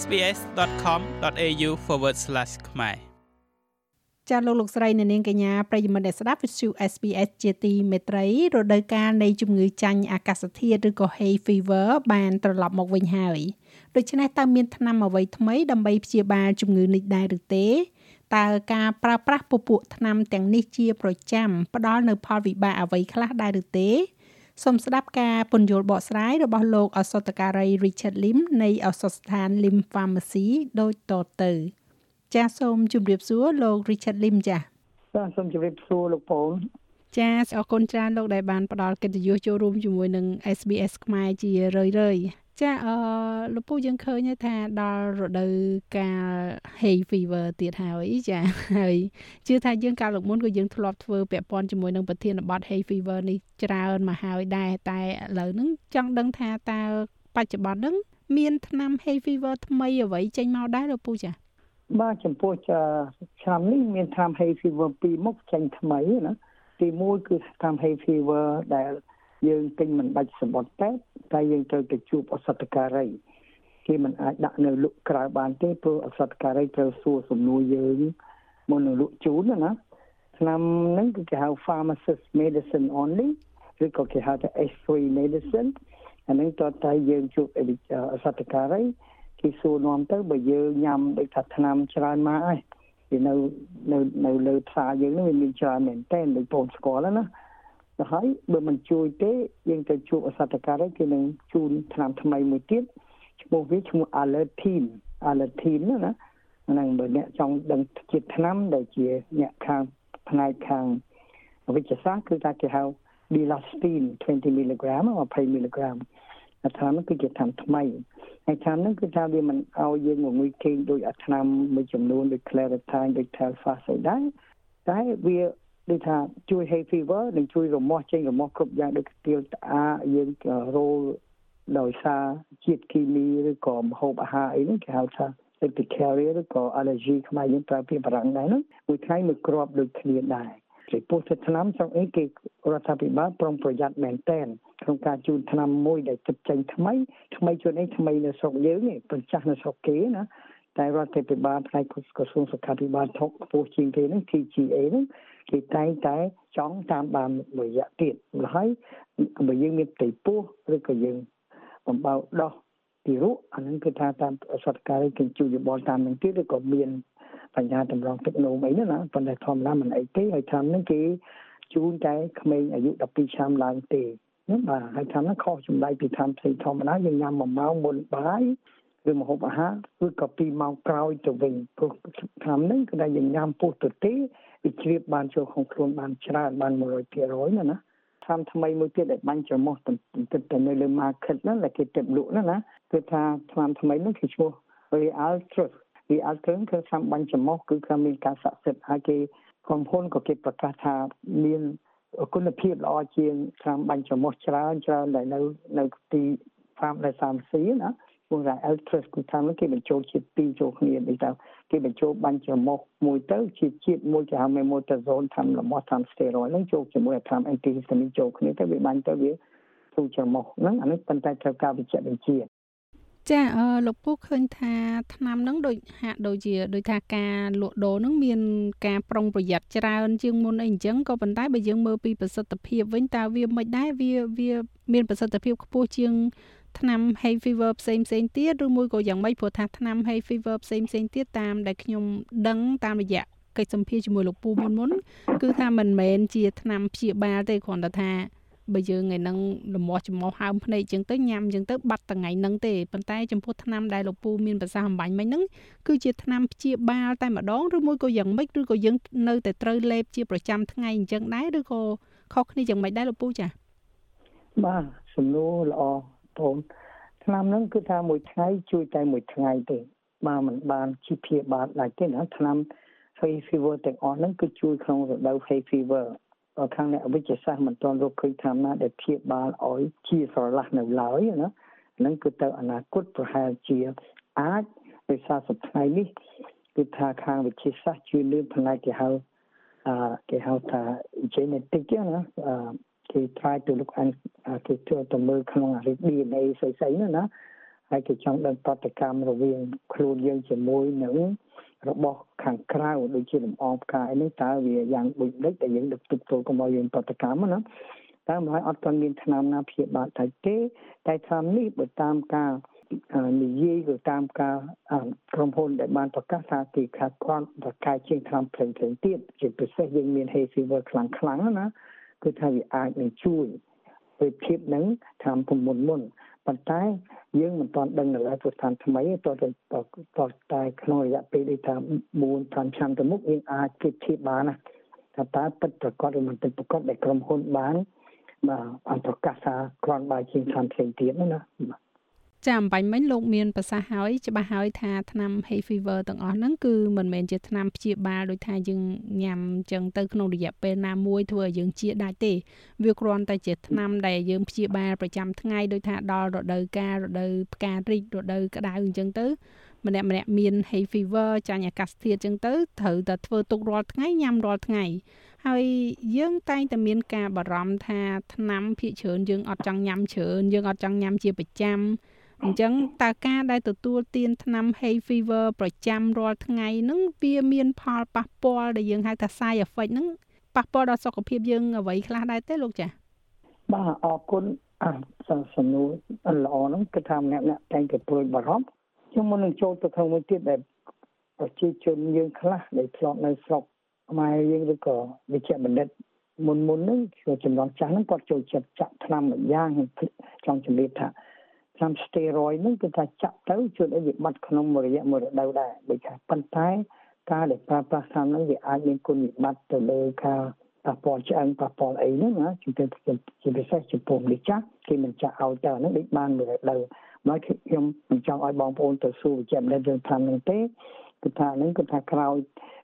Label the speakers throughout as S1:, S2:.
S1: sbs.com.au/ ខ្មែរ
S2: ចាលោកលោកស្រីអ្នកនាងកញ្ញាប្រិយមិត្តអ្នកស្ដាប់វិទ្យុ SBS ជាទីមេត្រីរដូវកាលនៃជំងឺចាញ់អាកាសធាតុឬក៏ hay fever បានត្រឡប់មកវិញហើយដូច្នេះតើមានថ្នាំអ្វីថ្មីដើម្បីព្យាបាលជំងឺនេះដែរឬទេតើការប្រើប្រាស់ពពួកថ្នាំទាំងនេះជាប្រចាំផ្ដល់នៅផលវិបាកអ្វីខ្លះដែរឬទេ សូមស្ដាប់ការពន្យល់បកស្រាយរបស់លោកអសតការី Richard Lim នៃអសតស្ថាន Lim Pharmacy ដូចតទៅ ចាសសូមជម្រាបសួរលោក Richard Lim ចាស
S3: ចាសសូមជម្រាបសួរលោកប៉ូន
S2: ចាសអរគុណច្រើនលោកដែលបានផ្ដល់កិត្តិយសចូលរួមជាមួយនឹង SBS ខ្មែរជារឿយរឿយ ចាអឺលោកពូយើងឃើញថាដល់រដូវកាល hay fever ទៀតហើយចាហើយជឿថាយើងកាលលោកមុនក៏យើងធ្លាប់ធ្វើពាក់ព័ន្ធជាមួយនឹងប្រធានបទ hay fever នេះច្រើនមកហើយដែរតែឥឡូវហ្នឹងចង់ដឹងថាតើបច្ចុប្បន្នហ្នឹងមានថ្នាំ hay fever ថ្មីអ្វីចេញមកដែរលោកពូចា
S3: បាទចំពោះឆ្នាំនេះមានថ្នាំ hay fever ពីរមុខចេញថ្មីណាទី1គឺថ្នាំ hay fever ដែល យើងទិញមិនបាច់សម្បត្តិពេទ្យតែយើងត្រូវទៅជួបអសតការីគេមិនអាចដាក់នៅលក់ក្រៅបានទេព្រោះអសតការីត្រូវសួរសំណួរយើងមុននឹងលក់ជូនណាឆ្នាំហ្នឹងគឺគេហៅ pharmacist medicine only ឬក៏គេហៅថា S3 medicine អានឹងតើតើយើងជួបអសតការីគេសួរនាំទៅបើយើងញ៉ាំដូចថាថ្នាំច្រើនមកហើយវានៅនៅនៅលើផ្សារយើងនេះវាមានច្រើនមែនតើដូចបងស្គាល់ណា ទៅហើយបើមិនជួយទេយើងទៅជួបអសតការីគេនឹងជូនថ្នាំថ្មីមួយទៀតឈ្មោះវាឈ្មោះ Allertine Allertine ណាហ្នឹងបើអ្នកចង់ដឹងជាតិថ្នាំដែលជាអ្នកខាងផ្នែកខាងវិទ្យាសាស្ត្រគឺថាគេហៅ Bilastine 20 mg 20 mg ថ្នាំហ្នឹងគឺជាថ្នាំថ្មីហើយថ្នាំហ្នឹងគឺថាវាមិនឲ្យយើងងងុយគេងដោយអាថ្នាំមួយចំនួនដូច Claritine ដូច Telfast អីដែរតែវា ដូចថាជួយ hay fever និងជួយរមាស់ចេញរមាស់គ្រប់យ៉ាងដូចស្ទៀលត្អាយើងរោលដោយសារជាតិគីមីឬក៏ម្ហូបអាហារអីហ្នឹងគេហៅថា urticaria ឬក៏ allergy ខ្មែរយើងប្រើពាក្យបារាំងដែរហ្នឹងមួយថ្ងៃមួយគ្រាប់ដូចគ្នាដែរពីពុទ្ធឆ្នាំចង់អីគេរដ្ឋាភិបាលប្រុងប្រយ័ត្នមែនតែនក្នុងការជូនឆ្នាំមួយដែលទឹកចេញថ្មីថ្មីជួនអីថ្មីនៅស្រុកយើងនេះបញ្ចាស់នៅស្រុកគេណាតែរដ្ឋាភិបាលផ្នែកក្រសួងសុខាភិបាលថកខ្ពស់ជាងគេហ្នឹង TGA ហ្នឹង គេតែងតែចង់តាមបានមួយរយៈទៀតម្ល៉េះបើយើងមានផ្ទៃពោះឬក៏យើងបំបៅដោះទីរុអាហ្នឹងគឺថាតាមសតការីគេជួយយោបល់តាមនឹងទៀតឬក៏មានបញ្ហាតម្រង់ទឹកនោមអីហ្នឹងណាប៉ុន្តែធម្មតាមិនអីទេហើយតាមហ្នឹងគេជូនតែក្មេងអាយុ12ឆ្នាំឡើងទេហ្នឹងបាទហើយតាមហ្នឹងខុសចម្លែកពីតាមផ្សេងធម្មតាយើងញ៉ាំ1ម៉ោងមុនបាយឬម្ហូបអាហារឬក៏2ម៉ោងក្រោយទៅវិញព្រោះតាមហ្នឹងគឺថាយើងញ៉ាំពុះទៅទេ វាជ្រាបបានចូលក្នុងខ្លួនបានច្រើនបាន100%ណាណាថ្នាំថ្មីមួយទៀតដែលបាញ់ច្រមុះទន្ទឹមទៅនៅលើ market ហ្នឹងដែលគេទិបលក់ហ្នឹងណាគឺថាថ្នាំថ្មីហ្នឹងគឺឈ្មោះ Real Truth Real Truth គឺថ្នាំបាញ់ច្រមុះគឺគឺមានការស័ក្តិសិទ្ធិហើយគេក្រុមហ៊ុនក៏គេប្រកាសថាមានគុណភាពល្អជាងថ្នាំបាញ់ច្រមុះច្រើនច្រើនដែលនៅនៅទី farm ដែលសាមស៊ីណា ពួកថា ultra គឺថាគេបញ្ចូលជាតិពីរចូលគ្នាដូចថាគេបញ្ចូលបាញ់ច្រមុះមួយទៅជាជាតិមួយគេហៅ memotrexone តាមលំអស់តាម steroid ហ្នឹងចូលជាមួយតាម antihistamine ចូលគ្នាទៅវាបាញ់ទៅវាទូច្រមុះហ្នឹងអានេះប៉ុន្តែត្រូវការវិជ្ជាបញ្ជា
S2: ចាអឺលោកពូឃើញថាថ្នាំហ្នឹងដូចហាក់ដូចជាដូចថាការលក់ដូរហ្នឹងមានការប្រុងប្រយ័ត្នច្រើន ជាងមុនអីអញ្ចឹងក៏ប៉ុន្តែបើយើងមើលពីប្រសិទ្ធភាពវិញតើវាមិនដែរវាវាមានប្រសិទ្ធភាពខ្ពស់ជាង ថ្នាំ hay fever ផ្សេងផ្សេងទៀតឬមួយក៏យ៉ាងម៉េចព្រោះថាថ្នាំ hay fever ផ្សេងផ្សេងទៀតតាមដែលខ្ញុំដឹងតាមរយៈកិច្ចសម្ភារជាមួយលោកពូមុនមុនគឺថាមិនមែនជាថ្នាំព្យាបាលទេគ្រាន់តែថាបើយើងឯនឹងលមាស់ចំោះហើមភ្នែកចឹងទៅញ៉ាំចឹងទៅបាត់ថ្ងៃហ្នឹងទេប៉ុន្តែចំពោះថ្នាំដែលលោកពូមានប្រសាសន៍អំបញ្ញមិញហ្នឹងគឺជាថ្នាំព្យាបាលតែម្ដងឬមួយក៏យ៉ាងម៉េចឬក៏យើងនៅតែត្រូវលេបជាប្រចាំថ្ងៃអញ្ចឹងដែរឬក៏ខុសគ្នាយ៉ាងម៉េចដែរលោកពូចា
S3: បាទសំណួរល្អ បងឆ្នាំហ្នឹងគឺថាមួយថ្ងៃជួយតែមួយថ្ងៃទេបើមិនបានជាព្យាបាលដាច់ទេណាឆ្នាំ hay fever ទាំងអស់ហ្នឹងគឺជួយក្នុងរដូវ hay fever ខាងអ្នកវិទ្យាសាស្ត្រមិនទាន់រកឃើញថាណាដែលព្យាបាលឲ្យជាស្រឡះនៅឡើយណាហ្នឹងគឺទៅអនាគតប្រហែលជាអាចដោយសារសប្តាហ៍នេះគឺថាខាងវិទ្យាសាស្ត្រជួយលើផ្នែកគេហៅអឺគេហៅថា genetic ណា អឺគេ try to look and គេធ្វើទៅមើលក្នុងអា DNA ស្អីស្អីណាណាហើយគេចង់ដឹងប្រតិកម្មរវាងខ្លួនយើងជាមួយនឹងរបស់ខាងក្រៅដូចជាលំអងផ្កាយនេះតើវាយ៉ាងដូចដូចតែយើងដឹកទុកទល់កុំឲ្យយើងប្រតិកម្មណាតើម្ល៉េះអត់ទាន់មានឆ្នាំណាព្យាបាលតែទេតែឆ្នាំនេះបើតាមការនិយាយទៅតាមការក្រុមហ៊ុនដែលបានប្រកាសថាគេខាត់គាត់ប្រកាសជាងឆ្នាំផ្សេងផ្សេងទៀតជាពិសេសយើងមាន hay fever ខ្លាំងខ្លាំងណា គឺថាវាអាចនឹងជួយប្រៀបធៀបនឹងឆ្នាំមុនមុនប៉ុន្តែយើងមិនទាន់ដឹងនៅឡើយព្រោះស្ថានថ្មីតទៅតតែក្នុងរយៈពេលដូចថា4 5ឆ្នាំទៅមុខយើងអាចប្រៀបធៀបបានណាថាតើពិតប្រកបឬមិនពិតប្រកបដែលក្រុមហ៊ុនបានបាទអន្តរកាសថាគ្រាន់បើជាងឆ្នាំផ្សេងទៀតណា
S2: ចាអំបញ្ញមិញលោកមានប្រសាសន៍ហើយច្បាស់ហើយថាថ្នាំ hay fever ទាំងអស់ហ្នឹងគឺមិនមែនជាថ្នាំព្យាបាលដោយថាយើងញ៉ាំចឹងទៅក្នុងរយៈពេលណាមួយធ្វើឲ្យយើងជាដាច់ទេ វាគ្រាន់តែជាថ្នាំដែលយើងព្យាបាលប្រចាំថ្ងៃដោយថាដល់រដូវកាលរដូវផ្ការីករដូវក្តៅអញ្ចឹងទៅម្នាក់ម្នាក់មាន hay fever ចាញ់អាកាសធាតុអញ្ចឹងទៅត្រូវតែធ្វើទុករាល់ថ្ងៃញ៉ាំរាល់ថ្ងៃហើយយើងតែងតែមានការបារម្ភថាថ្នាំភាគច្រើនយើងអត់ចង់ញ៉ាំច្រើនយើងអត់ចង់ញ៉ាំជាប្រចាំ អញ្ចឹងតើការដែលទទួលទានថ្នាំ hay fever ប្រចាំរាល់ថ្ងៃហ្នឹងវាមានផលប៉ះពាល់ដែលយើងហៅថា side effect ហ្នឹងប៉ះពាល់ដល់សុខភាពយើងអ្វីខ្លះដែរទេលោកចា៎
S3: បាទអរគុណអសសំណួរល្អហ្នឹងគឺថាម្នាក់ម្នាក់តែងតែព្រួយបារម្ភខ្ញុំមុននឹងចូលទៅក្នុងមួយទៀតដែលប្រជាជនយើងខ្លះដែលធ្លាប់នៅស្រុកខ្មែរយើងឬក៏វិជ្ជបណ្ឌិតមុនមុនហ្នឹងគឺចំនួនចាស់ហ្នឹងគាត់ចូលចិត្តចាក់ថ្នាំមួយយ៉ាងចង់ជម្រាបថា ថ្នាំ steroid ហ្នឹងគឺថាចាក់ទៅជួយឲ្យវាបាត់ក្នុងមួយរយៈមួយរដូវដែរដូចថាប៉ុន្តែការដែលប្រើប្រាស់ថ្នាំហ្នឹងវាអាចមានគុណវិបត្តិទៅលើការប៉ះពាល់ឆ្អឹងប៉ះពាល់អីហ្នឹងណាជាជាពិសេសចំពោះមនុស្សចាស់គេមិនចាក់ឲ្យទៅហ្នឹងដូចបានមួយរដូវមកខ្ញុំមិនចង់ឲ្យបងប្អូនទៅសួរវិជ្ជាបណ្ឌិតរឿងថ្នាំហ្នឹងទេគឺថាហ្នឹងគឺថាក្រោយ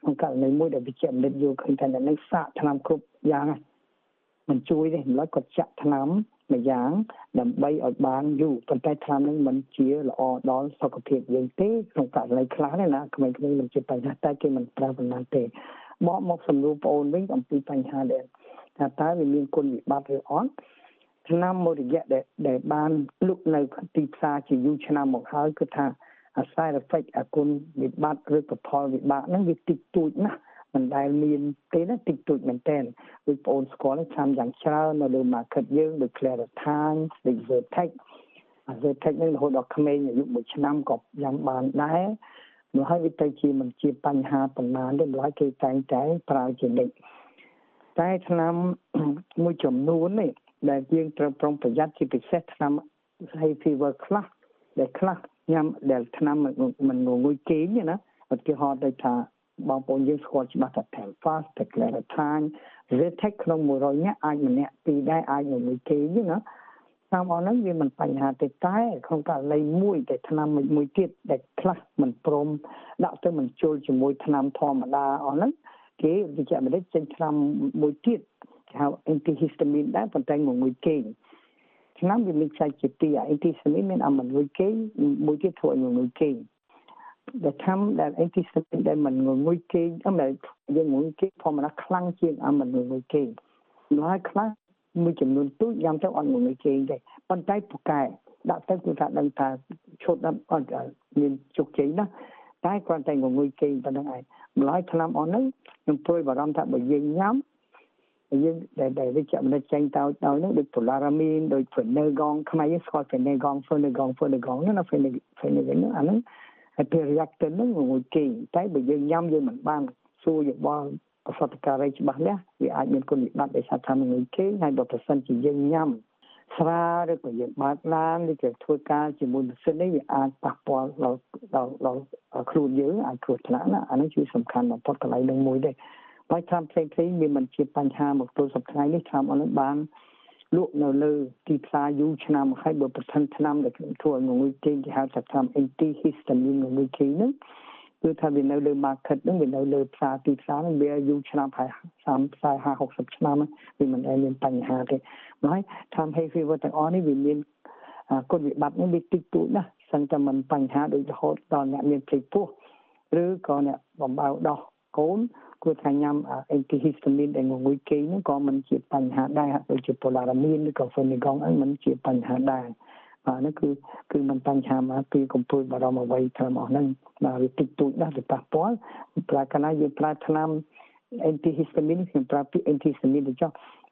S3: ក្នុងករណីមួយដែលវិជ្ជាបណ្ឌិតយល់ឃើញថាអ្នកនេះសាកថ្នាំគ្រប់យ៉ាងមិនជួយទេម្ល៉េះគាត់ចាក់ថ្នាំ ម្យ៉ាងដើម្បីឲ្យបានយូរប៉ុន្តែថ្នាំនេះមិនជាល្អដល់សុខភាពយើងទេក្នុងករណីខ្លះណាក្មេងៗមិនជាបញ្ហាតែគេមិនប្រើប៉ុណ្ណាទេបកមកសម្រួលបងអូនវិញអំពីបញ្ហាដែលថាតើវាមានគុណវិបត្តិឬអត់ឆ្នាំមួយរយៈដែលដែលបានលុកនៅទីផ្សារជាយូរឆ្នាំមកហើយគឺថា side effect អគុណវិបត្តិឬក៏ផលវិបាកហ្នឹងវាតិចតួចណាស់ មិនដែលមានទេណាតិចតួចមែនតើដូចបងអូនស្គាល់ឆ្នាំយ៉ាងច្រើននៅលើ market យើងដូច Claritin ដូច Vertex Vertex នេះរហូតដល់ក្មេងអាយុ1ឆ្នាំក៏យ៉ាងបានដែរនោះហើយវាទៅជាមិនជាបញ្ហាប៉ុន្មានទេម្ល៉េះគេតែងតែប្រើជានិច្ចតែឆ្នាំមួយចំនួននេះដែលយើងត្រូវប្រុងប្រយ័ត្នជាពិសេសឆ្នាំ hay fever ខ្លះដែលខ្លះញ៉ាំដែលឆ្នាំមិនងុយគេងណាឧទាហរណ៍ដូចថា បងប្អូនយើងស្គាល់ច្បាស់ថា Telfast, Teclaritine, Zetec ក្នុង100នាក់អាចម្នាក់ពីរដែរអាចមួយគេណាតាមអស់ហ្នឹងវាមិនបញ្ហាទេតែក្នុងករណីមួយតែឆ្នាំមួយទៀតដែលខ្លះមិនព្រមដាក់ទៅមិនជុលជាមួយឆ្នាំធម្មតាអស់ហ្នឹងគេវិជ្ជាបណ្ឌិតចេញឆ្នាំមួយទៀតគេហៅ antihistamine ដែរប៉ុន្តែមួយគេឆ្នាំវាមានខ្សែជាពីរ antihistamine មានអាមួយគេមួយទៀតធ្វើឲ្យមួយគេ ដែលថាំដែលអីទីស្ទដែលមិនងុយគេអមដែលយើងងុយគេធម្មតាខ្លាំងជាងអាមិនងុយគេនោះហើយខ្លះមួយចំនួនទូចញ៉ាំទៅអត់ងុយគេទេប៉ុន្តែពូកែដាក់ទៅគឺថាដឹងថាឈុតដល់អត់មានជោគជ័យណាតែគ្រាន់តែងុយគេប៉ុណ្្នឹងឯងម្ល៉េះថ្នាំអស់ហ្នឹងខ្ញុំព្រួយបារម្ភថាបើយើងញ៉ាំយើងដែលដែលវិជ្ជមនិតចេញទៅទៅហ្នឹងដូច polaramine ដូច phenergon ខ្មែរយើងស្គាល់ phenergon phenergon phenergon ណា phenergon អាហ្នឹងហើយ ពេលរយៈទៅនឹងមួយគេតែបើយើងញ៉ាំយើងមិនបានសួរយោបល់ប្រសតការីច្បាស់លាស់វាអាចមានគុណវិបត្តិដោយសារថាមួយគេហើយបើប្រសិនជាយើងញ៉ាំស្រាឬក៏យើងបើកឡានឬក៏ធ្វើការជាមួយម៉ាស៊ីននេះវាអាចប៉ះពាល់ដល់ដល់ដល់ខ្លួនយើងអាចគ្រោះថ្នាក់ណាអានេះគឺសំខាន់បំផុតកន្លែងនឹងមួយដែរបើថាផ្សេងផ្សេងវាមិនជាបញ្ហាមកទល់សប្តាហ៍នេះឆ្នាំអនបាន លក់នៅលើទីផ្សារយូរឆ្នាំហើយបើប្រធានឆ្នាំដែលធ្វើឲ្យងុយគេគេហៅថាឆ្នាំ antihistamine ងុយគេហ្នឹងគឺថាវានៅលើ market ហ្នឹងវានៅលើផ្សារទីផ្សារហ្នឹងវាយូរឆ្នាំហើយ30 40 60ឆ្នាំវាមិនដែលមានបញ្ហាទេហើយតាម hay fever ទាំងអស់នេះវាមានគុណវិបត្តិនេះវាតិចតួចណាស់សឹងតែមិនបញ្ហាដូចរហូតដល់អ្នកមានភ្លេចពោះឬក៏អ្នកបំបៅដោះកូន គួរថាញ៉ាំ antihistamine ដែលងុយគេហ្នឹងក៏មិនជាបញ្ហាដែរដូចជា polaramine ឬក៏ phenergon ហ្នឹងមិនជាបញ្ហាដែរបាទហ្នឹងគឺគឺมันបញ្ហាមកពីកំពូលបារម្ភអ្វីធ្វើមកហ្នឹងបាទវាតិចតួចណាស់ទៅប៉ះពាល់ប្រើកាលណាយើងប្រើថ្នាំ antihistamine ខ្ញុំប្រើពាក្យ antihistamine ទៅចុះ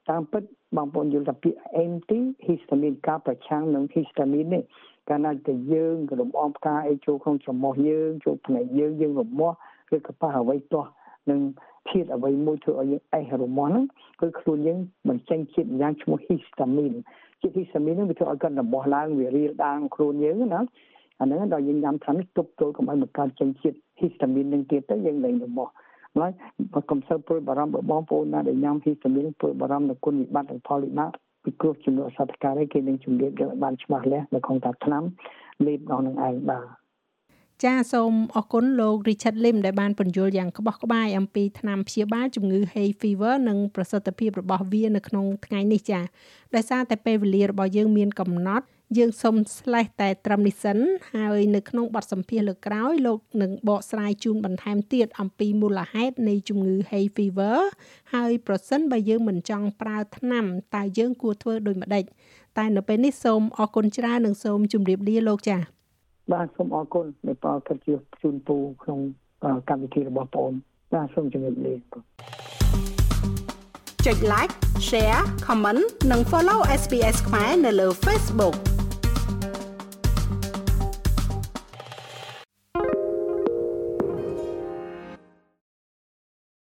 S3: តាមពិតបងប្អូនយល់ថាពាក្យ antihistamine ការប្រឆាំងនឹង histamine នេះកាលណាតែយើងរំអមផ្កាអីចូលក្នុងច្រមុះយើងចូលភ្នែកយើងយើងរមាស់ឬក៏ប៉ះអ្វីទាស់ នឹងធាតុអ្វីមួយធ្វើឲ្យយើងអេះរមាស់ហ្នឹងគឺខ្លួនយើងបញ្ចេញជាតិយ៉ាងឈ្មោះ histamine ជាតិ histamine ហ្នឹងវាធ្វើឲ្យកាន់របស់ឡើងវារៀលដាងខ្លួនយើងណាអាហ្នឹងដល់យើងញ៉ាំថានេះទប់ទល់កុំឲ្យមកកើតចេញជាតិ histamine នឹងទៀតទៅយើងលែងរបស់ហើយបើកុំសូវព្រួយបារម្ភបងប្អូនណាដែលញ៉ាំ histamine ព្រួយបារម្ភនៅគុណវិបត្តិនិងផលវិបាកពីគ្រោះជំនួសសត្វការគេនឹងជំរាបយកបានច្បាស់លាស់នៅក្នុងតាថ្នាំលេបដល់នឹងឯងបាទ
S2: ចាសូមអរគុណលោក Richard Lim ដែលបានពន្យល់យ៉ាងក្បោះក្បាយអំពីថ្នាំព្យាបាលជំងឺ hay fever និងប្រសិទ្ធភាពរបស់វានៅក្នុងថ្ងៃនេះចាដោយសារតែពេលវេលារបស់យើងមានកំណត់យើងសូមស្លេះតែត្រឹមនេះសិនហើយនៅក្នុងបទសម្ភាសន៍លើក្រោយលោកនឹងបកស្រាយជូនបន្ថែមទៀតអំពីមូលហេតុនៃជំងឺ hay fever ហើយប្រសិនបើយើងមិនចង់ប្រើថ្នាំតើយើងគួរធ្វើដូចម្តេចតែនៅពេលនេះសូមអរគុណច្រើននិងសូមជម្រាបលាលោកចា៎
S3: បាទសូមអរគុណដែលផ្ដល់កិត្តិយសជូនពូក្នុងកម្មវិធីរបស់បងបាទសូមជម្រាបលា
S2: ចុច like share comment និង follow SPS ខ្មែរនៅលើ Facebook